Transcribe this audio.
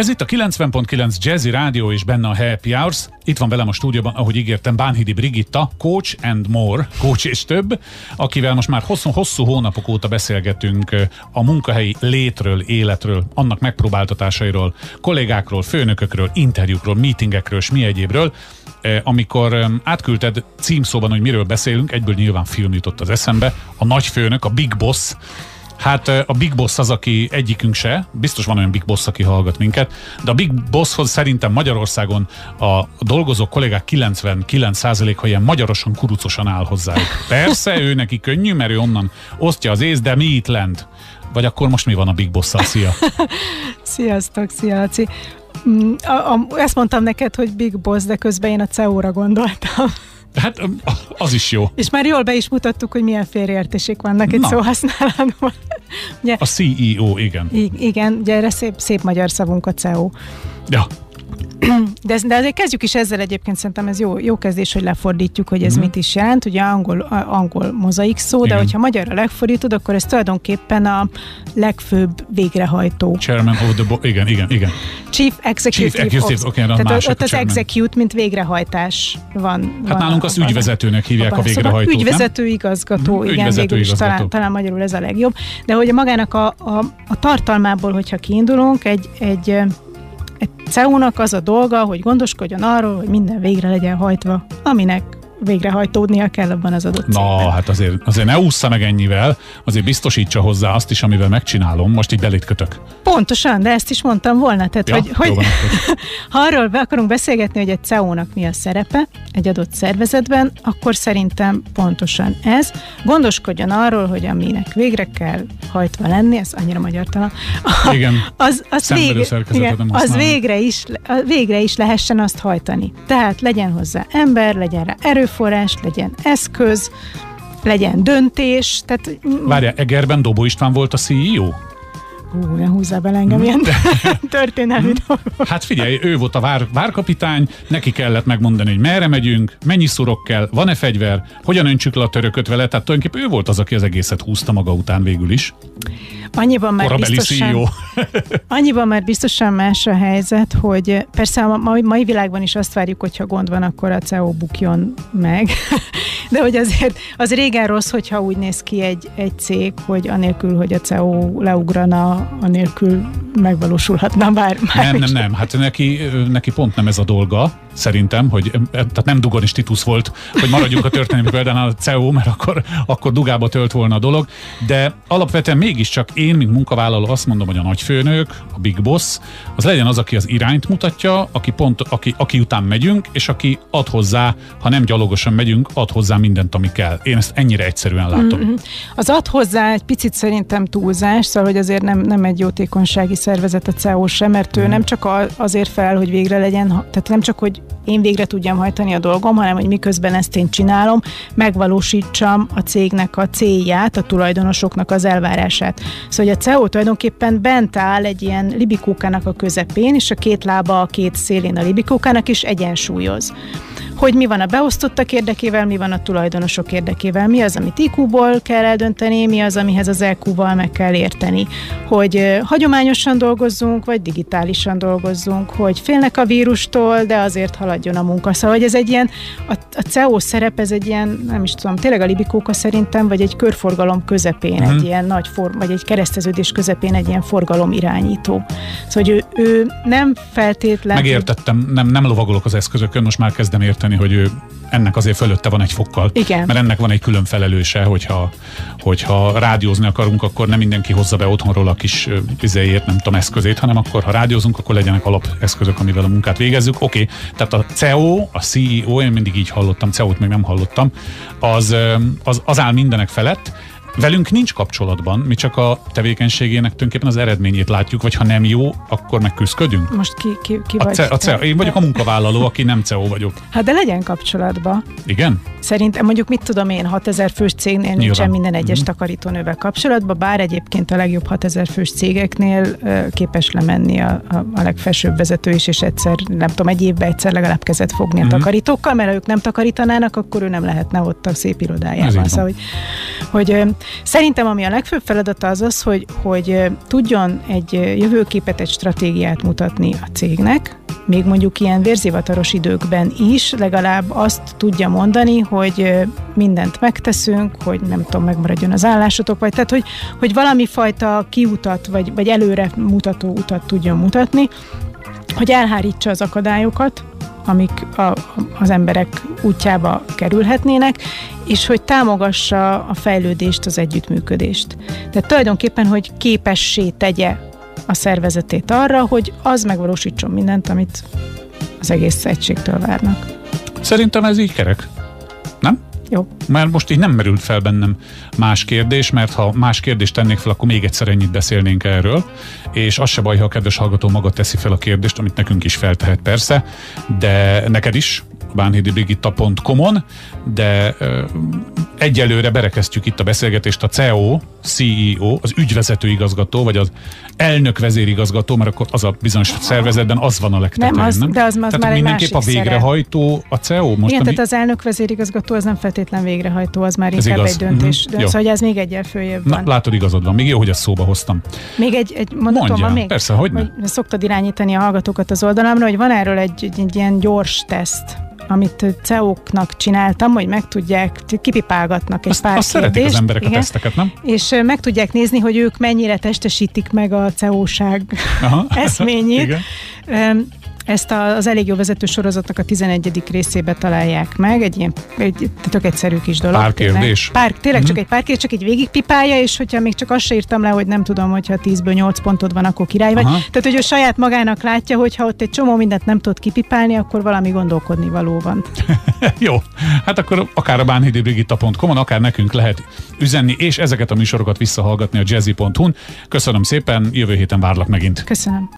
Ez itt a 90.9 Jazzy Rádió és benne a Happy Hours. Itt van velem a stúdióban, ahogy ígértem, Bánhidi Brigitta, Coach and More, coach és több, akivel most már hosszú, hosszú hónapok óta beszélgetünk a munkahelyi létről, életről, annak megpróbáltatásairól, kollégákról, főnökökről, interjúkról, meetingekről és mi egyébről. Amikor átküldted címszóban, hogy miről beszélünk, egyből nyilván film jutott az eszembe, a nagyfőnök, a Big Boss, Hát a Big Boss az, aki egyikünk se, biztos van olyan Big Boss, aki hallgat minket, de a Big Bosshoz szerintem Magyarországon a dolgozó kollégák 99%-a ilyen magyarosan, kurucosan áll hozzá. Persze, ő neki könnyű, mert ő onnan osztja az ész, de mi itt lent? Vagy akkor most mi van a Big Boss-szal? Szia! Sziasztok, szia, Laci. Mm, a, a, ezt mondtam neked, hogy Big Boss, de közben én a CEO-ra gondoltam. Hát az is jó. És már jól be is mutattuk, hogy milyen félreértések vannak egy szóhasználatban. ugye, a CEO, igen. I- igen, ugye erre szép, szép magyar szavunk a CEO. Ja. De, de azért kezdjük is ezzel egyébként, szerintem ez jó, jó kezdés, hogy lefordítjuk, hogy ez mm. mit is jelent. Ugye angol, angol mozaik szó, Igen. de hogyha magyarra lefordítod, akkor ez tulajdonképpen a legfőbb végrehajtó. Chairman of the board, igen, igen, igen. Chief Executive, Chief executive okay, Tehát ott az execute, mint végrehajtás van. Hát van nálunk azt ügyvezetőnek hívják a végrehajtót, szóval Ügyvezető igazgató, mm, igen, ügyvezető végül igazgató. talán, talán magyarul ez a legjobb. De hogy magának a, a, a tartalmából, hogyha kiindulunk, egy egy CEU-nak az a dolga, hogy gondoskodjon arról, hogy minden végre legyen hajtva, aminek végrehajtódnia kell abban az adott Na, cégben. hát azért, azért ne ússza meg ennyivel, azért biztosítsa hozzá azt is, amivel megcsinálom, most így belét kötök. Pontosan, de ezt is mondtam volna, tehát ja, hogy, hogy ha arról be akarunk beszélgetni, hogy egy CEO-nak mi a szerepe egy adott szervezetben, akkor szerintem pontosan ez. Gondoskodjon arról, hogy aminek végre kell hajtva lenni, ez annyira magyartalan. Igen, az, az, végre, igen, az végre, is, végre is lehessen azt hajtani. Tehát legyen hozzá ember, legyen rá erő erőforrás, legyen eszköz, legyen döntés. Tehát... Várja, Egerben Dobó István volt a CEO? Hú, ne húzzá bele engem ilyen történelmi dolgok. Hát figyelj, ő volt a vár, várkapitány, neki kellett megmondani, hogy merre megyünk, mennyi szurok kell, van-e fegyver, hogyan öntsük le a törököt vele, tehát tulajdonképpen ő volt az, aki az egészet húzta maga után végül is. Annyiban már, biztosan, annyiban már biztosan más a helyzet, hogy persze a mai, mai világban is azt várjuk, hogyha gond van, akkor a CEO bukjon meg. De hogy azért az régen rossz, hogyha úgy néz ki egy, egy cég, hogy anélkül, hogy a CEO leugrana, anélkül megvalósulhatna bár. bár nem, nem, nem. Hát neki, neki pont nem ez a dolga szerintem, hogy tehát nem Dugonis Titus volt, hogy maradjunk a történelmi példánál a CEO, mert akkor, akkor dugába tölt volna a dolog, de alapvetően mégiscsak én, mint munkavállaló azt mondom, hogy a nagyfőnök, a big boss, az legyen az, aki az irányt mutatja, aki, pont, aki, aki után megyünk, és aki ad hozzá, ha nem gyalogosan megyünk, ad hozzá mindent, ami kell. Én ezt ennyire egyszerűen látom. Mm-hmm. Az ad hozzá egy picit szerintem túlzás, szóval, hogy azért nem, nem egy jótékonysági szervezet a CEO sem, mert ő mm. nem csak azért fel, hogy végre legyen, tehát nem csak, hogy én végre tudjam hajtani a dolgom, hanem hogy miközben ezt én csinálom, megvalósítsam a cégnek a célját, a tulajdonosoknak az elvárását. Szóval hogy a CEO tulajdonképpen bent áll egy ilyen libikókának a közepén, és a két lába a két szélén a libikókának is egyensúlyoz hogy mi van a beosztottak érdekével, mi van a tulajdonosok érdekével, mi az, amit IQ-ból kell eldönteni, mi az, amihez az EQ-val meg kell érteni, hogy hagyományosan dolgozzunk, vagy digitálisan dolgozzunk, hogy félnek a vírustól, de azért haladjon a munka. Szóval, hogy ez egy ilyen, a, a CEO szerep, ez egy ilyen, nem is tudom, tényleg a libikóka szerintem, vagy egy körforgalom közepén, uh-huh. egy mhm. ilyen nagy form, vagy egy kereszteződés közepén egy ilyen forgalom irányító. Szóval, hogy ő, ő nem feltétlen... Megértettem, nem, nem lovagolok az eszközökön, most már kezdem érteni érteni, hogy ő ennek azért fölötte van egy fokkal. Igen. Mert ennek van egy külön felelőse, hogyha, hogyha rádiózni akarunk, akkor nem mindenki hozza be otthonról a kis vizéért, nem tudom, eszközét, hanem akkor, ha rádiózunk, akkor legyenek alapeszközök, amivel a munkát végezzük. Oké, okay. tehát a CEO, a CEO, én mindig így hallottam, CEO-t még nem hallottam, az, az, az áll mindenek felett, Velünk nincs kapcsolatban, mi csak a tevékenységének tulajdonképpen az eredményét látjuk, vagy ha nem jó, akkor megküzdködünk. Most ki, ki, ki a vagy? Ce, a ce, én vagyok a munkavállaló, aki nem CEO vagyok. Hát de legyen kapcsolatban. Igen? Szerintem mondjuk mit tudom én, 6000 fős cégnél Nyilván. nincsen minden egyes mm-hmm. takarítónővel kapcsolatban, bár egyébként a legjobb 6000 fős cégeknél képes lemenni a, a, a legfelsőbb vezető is, és egyszer, nem tudom, egy évben egyszer legalább kezet fogni mm-hmm. a takarítókkal, mert ha ők nem takarítanának, akkor ő nem lehetne ott a szép irodájában. Szóval, hogy, hogy Szerintem ami a legfőbb feladata az az, hogy, hogy tudjon egy jövőképet, egy stratégiát mutatni a cégnek, még mondjuk ilyen vérzivataros időkben is legalább azt tudja mondani, hogy mindent megteszünk, hogy nem tudom, megmaradjon az állásotok, vagy tehát, hogy, hogy valami fajta kiutat, vagy, vagy előre mutató utat tudjon mutatni, hogy elhárítsa az akadályokat, amik a, az emberek útjába kerülhetnének, és hogy támogassa a fejlődést, az együttműködést. Tehát tulajdonképpen, hogy képessé tegye a szervezetét arra, hogy az megvalósítson mindent, amit az egész egységtől várnak. Szerintem ez így kerek. Nem? Jó. Mert most így nem merült fel bennem más kérdés, mert ha más kérdést tennék fel, akkor még egyszer ennyit beszélnénk erről, és az se baj, ha a kedves hallgató maga teszi fel a kérdést, amit nekünk is feltehet persze, de neked is, bánhidibrigitta.com-on, de egyelőre berekeztjük itt a beszélgetést a CEO, CEO, az ügyvezető igazgató, vagy az elnök vezérigazgató, mert akkor az a bizonyos szervezetben az van a legtetőn, nem? Az, nem? De az, az tehát már mindenképp a végrehajtó a CEO? Most Igen, tehát az elnök vezérigazgató az nem feltétlen végrehajtó, az már Ez inkább igaz. egy döntés. Mhm. Mm-hmm. Jó. Szóval hogy ez még egyel följebb Na, van. látod, igazad van. Még jó, hogy ezt szóba hoztam. Még egy, egy mondatom Mondja, van még? persze, hogy hogy szoktad irányítani a hallgatókat az oldalamra, hogy van erről egy, egy, egy ilyen gyors teszt, amit CEO-knak csináltam, hogy meg tudják, kipipálgatnak egy Azt, pár azt szeretik kérdést. az emberek a igen, teszteket, nem? és meg tudják nézni, hogy ők mennyire testesítik meg a CEO-ság eszményét. Igen. Ezt az elég jó vezető sorozatnak a 11. részébe találják meg, egy ilyen egy, tök egyszerű kis dolog. Pár tényleg. kérdés. Pár, tényleg csak Mhm. egy pár kérdés, csak így végigpipálja, és hogyha még csak azt se írtam le, hogy nem tudom, hogyha 10-ből 8 pontod van, akkor király vagy. Aha. Tehát, hogy ő saját magának látja, hogy ha ott egy csomó mindent nem tud kipipálni, akkor valami gondolkodni való van. Jó, hát akkor akár a bánhidibrigitta.com-on, akár nekünk lehet üzenni, és ezeket a műsorokat visszahallgatni a jazzy.hu-n. Köszönöm szépen, jövő héten várlak megint. Köszönöm.